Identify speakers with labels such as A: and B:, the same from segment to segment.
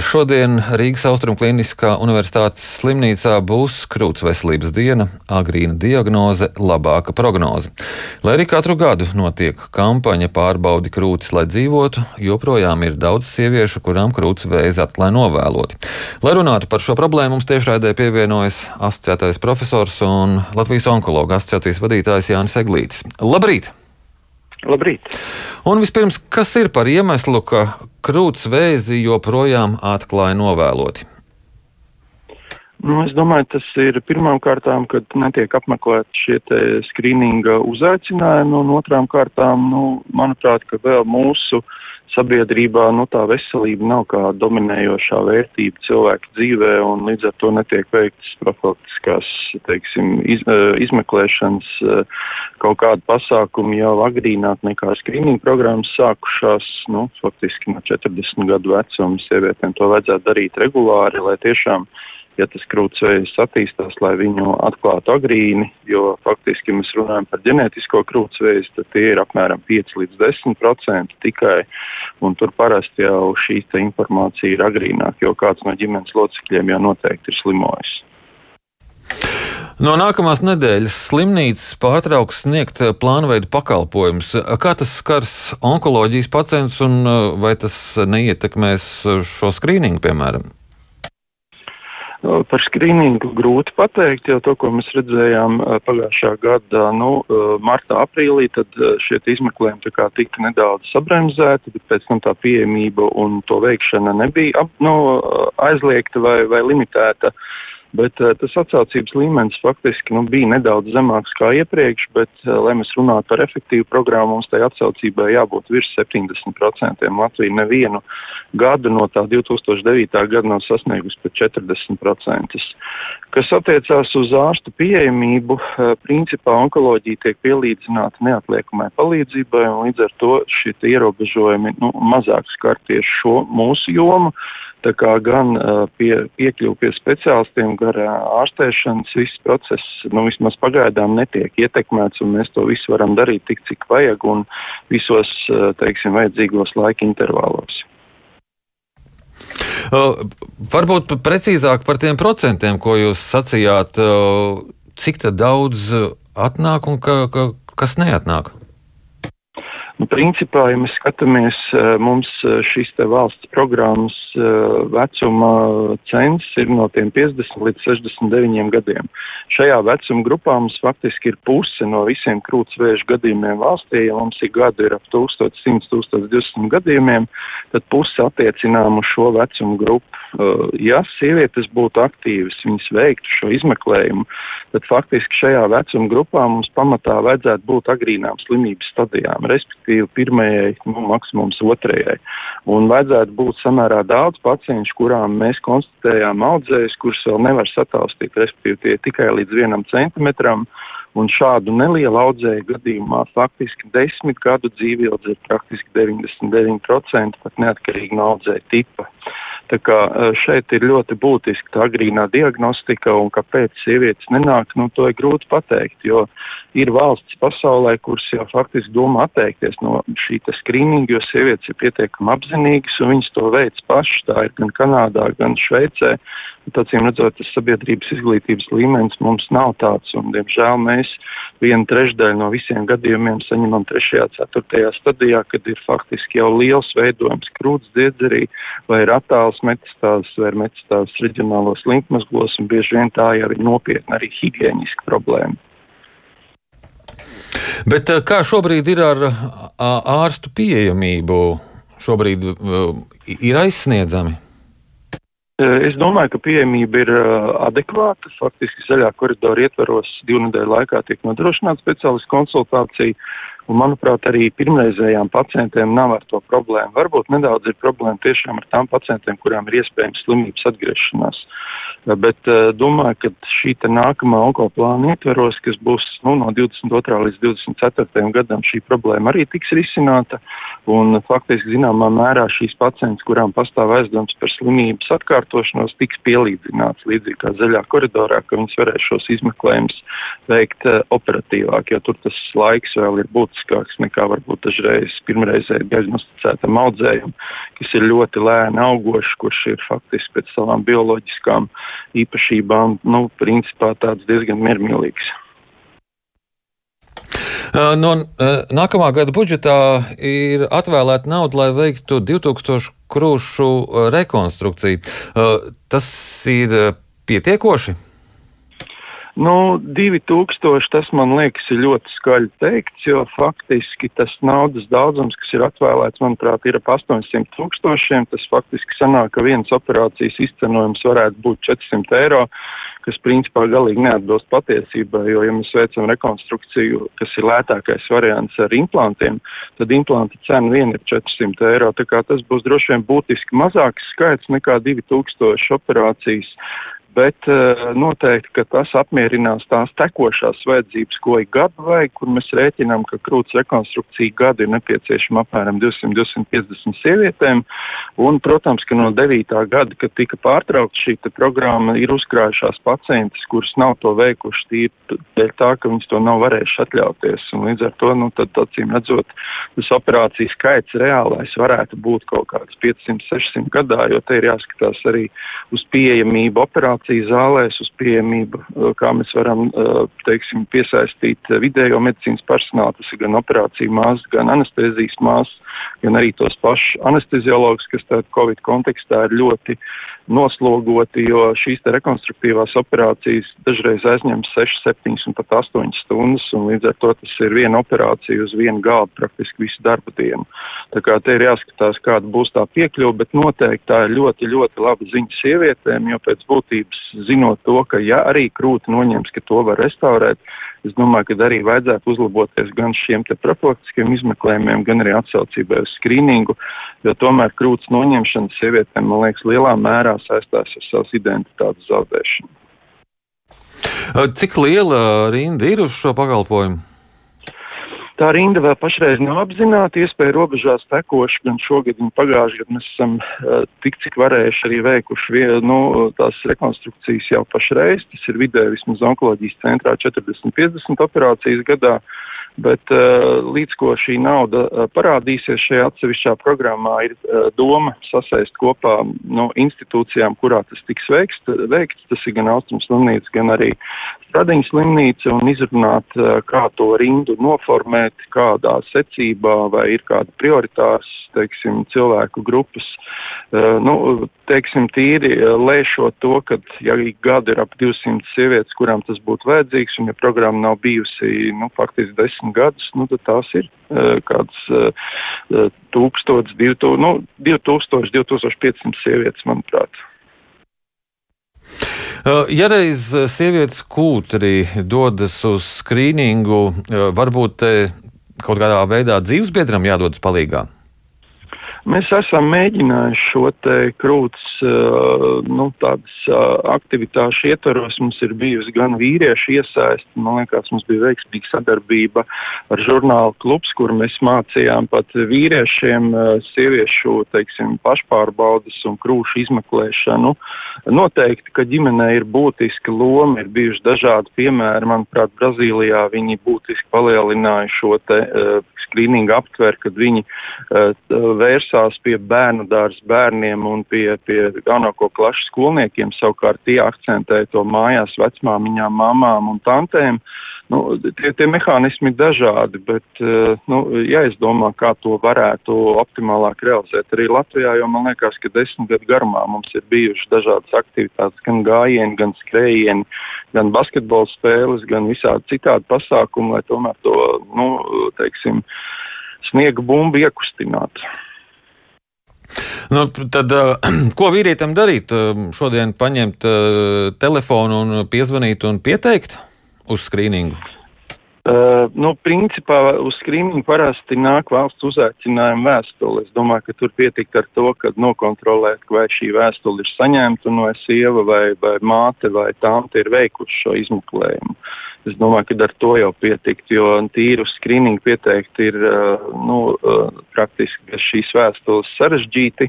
A: Šodien Rīgas Austrum Kliniskā Universitātes slimnīcā būs krūts veselības diena, agrīna diagnoze, labāka prognoze. Lai arī katru gadu notiek kampaņa pārbaudi krūtis, lai dzīvotu, joprojām ir daudz sieviešu, kurām krūts vēzi atklāja novēloti. Lai runātu par šo problēmu, mums tiešraidē pievienojas asociētais profesors un Latvijas onkologa asociācijas vadītājs Jānis Eglītis. Labrīt!
B: Labrīt!
A: Un vispirms, kas ir par iemeslu, ka krūts vēzi joprojām atklāja novēloti?
B: Nu, es domāju, tas ir pirmām kārtām, kad netiek apmeklēti šie skrīninga uzaicinājumi, un otrām kārtām, nu, manuprāt, ka vēl mūsu uh, sabiedrībā nu, tā veselība nav kā dominējošā vērtība cilvēka dzīvē, un līdz ar to netiek veiktas profilaktiskās, teiksim, iz, eh, izmeklēšanas eh, kaut kādu pasākumu jau agrīnāk nekā skrīninga programmas sākušās, nu, faktiski no 40 gadu vecuma sievietēm to vajadzētu darīt regulāri, lai tiešām uh, ja tas krūtsvējs attīstās, lai viņu atklātu agrīni, jo faktiski, ja mēs runājam par ģenētisko krūtsvēju, tad tie ir apmēram 5 līdz 10% tikai, un tur parasti jau šī informācija ir agrīnāk, jo kāds no ģimenes locekļiem jau noteikti ir slimojis.
A: No nākamās nedēļas slimnīcas pārtrauks sniegt plānveidu pakalpojumus. Kā tas skars onkoloģijas pacientus un vai tas neietekmēs šo skrīningu, piemēram?
B: Par skrīningu grūti pateikt, jo to, ko mēs redzējām pagājušā gada, nu, martā, aprīlī, tad šie izmeklējumi tika nedaudz sabremzēti, bet pēc tam tā pieejamība un to veikšana nebija, nu, aizliegta vai, vai limitēta. Uh, Bet uh, tas atsaucības līmenis faktiski nu, bija nedaudz zemāks kā iepriekš, bet, uh, lai mēs runātu par efektīvu programmu, mums tai atsaucībai jābūt virs 70%. Latvija nevienu gadu no tā 2009. gada nav sasniegusi pat 40%. Kas attiecās uz ārstu pieejamību, uh, principā onkoloģija tiek pielīdzināta neatliekamai palīdzībai, un līdz ar to šie ierobežojumi nu, mazāk skar tieši šo mūsu jomu. Tā kā gan pie, piekļuvu pie speciālistiem, gan ārstēšanas viss process, nu vismaz pagaidām netiek ietekmēts, un mēs to visu varam darīt tik, cik vajag, un visos, teiksim, vajadzīgos laika intervālos.
A: Uh, varbūt precīzāk par tiem procentiem, ko jūs sacījāt, uh, cik daudz atnāk un ka, ka, kas neatnāk?
B: Nu, principā, ja mēs skatāmies, eh, mums eh, šīs te valsts programmas eh, vecuma cens ir no tiem 50 līdz 69 gadiem. Šajā vecuma grupā mums faktiski ir puse no visiem krūtsvēžu gadījumiem valstī. Ja mums ir gadi ir ap 1100-1200 gadījumiem, tad puse attiecinām uz šo vecumu grupu. Ja sievietes būtu aktīvas, viņas veiktu šo izmeklējumu, tad faktiski šajā vecuma grupā mums pamatā vajadzētu būt agrīnām slimības stadijām, respektīvi pirmajai, nu, maksimums otrajai. Un vajadzētu būt samērā daudz pacientu, kurām mēs konstatējām audzējus, kurus vēl nevar sataustīt, respektīvi tie tikai līdz vienam centimetram. Un šādu nelielu audzēju gadījumā faktiski desmit gadu dzīvildze ir praktiski 99%, pat neatkarīgi no audzēja tipa. Tā kā šeit ir ļoti būtiska tā agrīnā diagnostika un kāpēc sievietes nenāk, nu to ir grūti pateikt, jo ir valsts pasaulē, kuras jau faktiski domā atteikties no šī te skrīninga, jo sievietes ir pietiekami apzinīgas un viņas to veids paši. Tā ir gan Kanādā, gan Šveicē. Tācīm redzot, tas sabiedrības izglītības līmenis mums nav tāds, un, diemžēl, mēs vienu trešdaļu no visiem gadījumiem saņemam trešajā, ceturtajā stadijā, kad ir faktiski jau liels veidojums krūts dziedzerī, vai ir attāls metastāzes, vai metastāzes reģionālos linkmazglos, un bieži vien tā ir nopietna arī higiēniska problēma.
A: Bet eh, kā šobrīd ir ar ārstu pieejamību? Šobrīd ir aizsniedzami.
B: Es domāju, ka pieejamība ir adekvāta. Faktiski zaļā koridora ietveros divu nedēļu laikā tiek nodrošināta speciālistu konsultācija. Un, manuprāt, arī pirmreizējām pacientiem nav ar to problēmu. Varbūt nedaudz ir problēma tiešām ar tām pacientiem, kurām ir iespējams slimības atgriešanās. Bet uh, domāju, ka šī nākamā onkoplāna ietveros, kas būs nu, no 22. līdz 24. gadam, šī problēma arī tiks risināta. Un faktiski zināmā mērā šīs pacients, kurām pastāv aizdoms par slimības atkārtošanos, tiks pielīdzināts līdzīgi kā zaļā koridorā, ka viņas varēs šos izmeklējumus veikt uh, operatīvāk, jo tur tas laiks vēl ir būt būtiskāks nekā varbūt dažreiz pirmreizēji diagnosticētam audzējumam, kas ir ļoti lēni augošs, kurš ir faktiski pēc savām bioloģiskām īpašībām, nu, principā tāds diezgan miermīlīgs.
A: No nākamā gada budžetā ir atvēlēta nauda, lai veiktu 2000 krūšu rekonstrukciju. Tas ir pietiekoši?
B: Nu, 2000 tas man liekas ir ļoti skaļi teikts, jo faktiski tas naudas daudzums, kas ir atvēlēts, manuprāt, ir ap 800 tūkstošiem. Tas faktiski sanāk, ka vienas operācijas izcenojums varētu būt 400 eiro, kas principā galīgi neatbilst patiesībai, jo, ja mēs veicam rekonstrukciju, kas ir lētākais variants ar implantiem, tad implanta cena vien ir 400 eiro. Tā kā tas būs droši vien būtiski mazāks skaits nekā 2000 operācijas bet uh, noteikti, ka tas apmierinās tās tekošās vajadzības, ko ik gadu vajag, kur mēs rēķinām, ka krūts rekonstrukcija gadu ir nepieciešama apmēram 200-250 sievietēm, un, protams, ka no 9. gada, kad tika pārtraukta šī programma, ir uzkrājušās pacientes, kuras nav to veikuši tīri dēļ tā, ka viņas to nav varējuši atļauties, un līdz ar to, nu, tad, acīm redzot, tas operācijas skaits reālais varētu būt kaut kāds 500-600 gadā, jo te ir jāskatās arī uz pieejamību operāciju operāciju zālēs, uz pieejamību, uh, kā mēs varam, uh, teiksim, piesaistīt uh, vidējo medicīnas personālu, tas ir gan operāciju māsas, gan anestezijas māsas, gan arī tos pašus anesteziologus, kas tādā Covid kontekstā ir ļoti noslogoti, jo šīs te rekonstruktīvās operācijas dažreiz aizņem 6, 7 un pat 8 stundas, un līdz ar to tas ir viena operācija uz vienu galdu praktiski visu darba dienu. Tā kā te ir jāskatās, kāda būs tā piekļuva, bet noteikti tā ir ļoti, ļoti laba ziņa sievietēm, jo pēc būtības zinot to, ka ja arī krūti noņems, ka to var restaurēt, es domāju, ka arī vajadzētu uzlaboties gan šiem te profilaktiskiem izmeklējumiem, gan arī atsaucībai uz skrīningu, jo tomēr krūts noņemšana sievietēm, man liekas, lielā mērā saistās ar savas identitātes zaudēšanu.
A: Cik liela rinda ir uz šo pakalpojumu?
B: Tā rinda vēl pašreiz nav apzināta, iespēja robežās tekoši, gan šogad, gan pagājušajā gadā mēs esam uh, tik cik varējuši arī veikuši vie, nu, tās rekonstrukcijas jau pašreiz, tas ir vidēji vismaz onkoloģijas centrā 40-50 operācijas gadā. Bet uh, līdz ko šī nauda uh, parādīsies šajā atsevišķā programmā, ir uh, doma sasaist kopā no institūcijām, kurā tas tiks veikts. veikts tas ir gan Austrums slimnīca, gan arī Stradiņas slimnīca, un izrunāt, kā to rindu noformēt, kādā secībā, vai ir kāda prioritārs, teiksim, cilvēku grupas. Nu, teiksim, tīri lēšot to, ka, ja gadu ir ap 200 sievietes, kurām tas būtu vajadzīgs, un ja programma nav bijusi, nu, faktiski 10 desmit gadus, nu, tad tās ir uh, kāds tūkstots, divi, nu, 2000, 2500 sievietes, manuprāt.
A: Ja reiz sievietes kūtri dodas uz skrīningu, varbūt kaut kādā veidā dzīvesbiedram jādodas palīdzīgā?
B: Mēs esam mēģinājuši šo te krūts, nu, tādas aktivitāšu ietvaros. Mums ir bijusi gan vīriešu iesaisti, man liekas, mums bija veiksmīga sadarbība ar žurnālu klubs, kur mēs mācījām pat vīriešiem sieviešu, teiksim, pašpārbaudas un krūšu izmeklēšanu. Noteikti, ka ģimenē ir būtiska loma, ir bijuši dažādi piemēri. Manuprāt, Brazīlijā viņi būtiski palielināja šo te skrīningu aptver, kad viņi uh, vērsās pie bērnu dārza bērniem un pie, pie jaunāko klašu skolniekiem, savukārt tie akcentēja to mājās vecmāmiņām, mamām un tantēm. Nu, tie, tie mehānismi ir dažādi, bet uh, nu, jāizdomā, kā to varētu optimālāk realizēt arī Latvijā, jo man liekas, ka desmit gadu garumā mums ir bijušas dažādas aktivitātes, gan gājieni, gan skrējieni, gan basketbola spēles, gan visādi citādi pasākumi, lai tomēr to, nu, teiksim, sniega bumbu iekustinātu.
A: Nu, tad, ko vīrietim darīt? Šodien paņemt telefonu un piezvanīt un pieteikt uz skrīningu?
B: Uh, nu, principā uz skrīningu parasti nāk valsts uzaicinājuma vēstule. Es domāju, ka tur pietikt ar to, ka nokontrolēt, vai šī vēstule ir saņemta un vai sieva vai, vai māte vai tante ir veikuši šo izmeklējumu. Es domāju, ka ar to jau pietikt, jo tīru skrīningu pieteikt ir nu, praktiski šīs vēstules sarežģīti,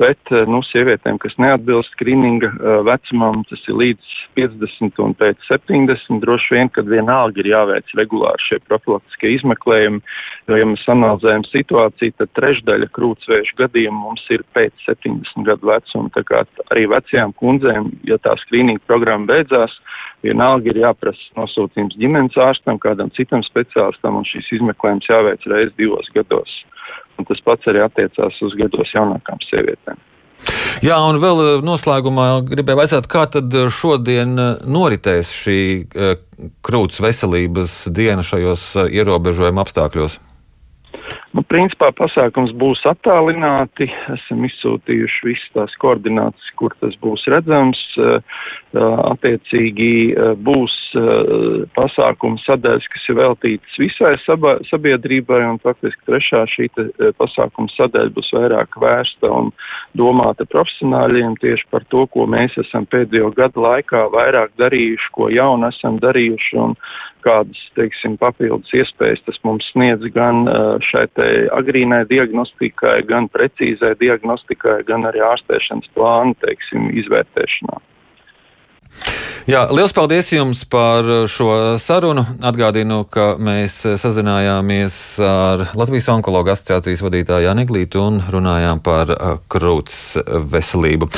B: bet nu, sievietēm, kas neatbilst skrīninga vecumam, tas ir līdz 50 un pēc 70, droši vien, kad vienalga ir jāveic regulāri šie profilaktiskie izmeklējumi, jo, ja mēs analizējam situāciju, tad trešdaļa krūtsvēju gadījumu mums ir pēc 70 gadu vecuma, tā kā arī vecajām kundzēm, ja tā skrīninga programma beidzās, vienalga ir jāprasa nosūtījums ģimenes ārstam, kādam citam speciālistam, un šīs izmeklējums jāveic reiz divos gados. Un tas pats arī attiecās uz gados jaunākām sievietēm.
A: Jā, un vēl eh, noslēgumā gribēju vaicāt, kā tad šodien eh, noritēs šī eh, krūts veselības diena šajos ierobežojuma apstākļos?
B: Nu, principā pasākums būs attālināti. Esam izsūtījuši visas tās koordinācijas, kur tas būs redzams. Attiecīgi būs pasākumu sadaļas, kas ir veltītas visai sabiedrībai, un faktiski trešā šī pasākuma sadaļa būs vairāk vērsta un domāta profesionāļiem tieši par to, ko mēs esam pēdējo gadu laikā vairāk darījuši, ko jaunu esam darījuši un kādas, teiksim, papildus iespējas tas mums sniedz gan šai te agrīnai diagnostikai, gan precīzai diagnostikai, gan arī ārstēšanas plānu, teiksim, izvērtēšanā.
A: Jā, liels paldies jums par šo sarunu. Atgādinu, ka mēs sazinājāmies ar Latvijas onkologa asociācijas vadītāju Jānu Glītu un runājām par krūts veselību.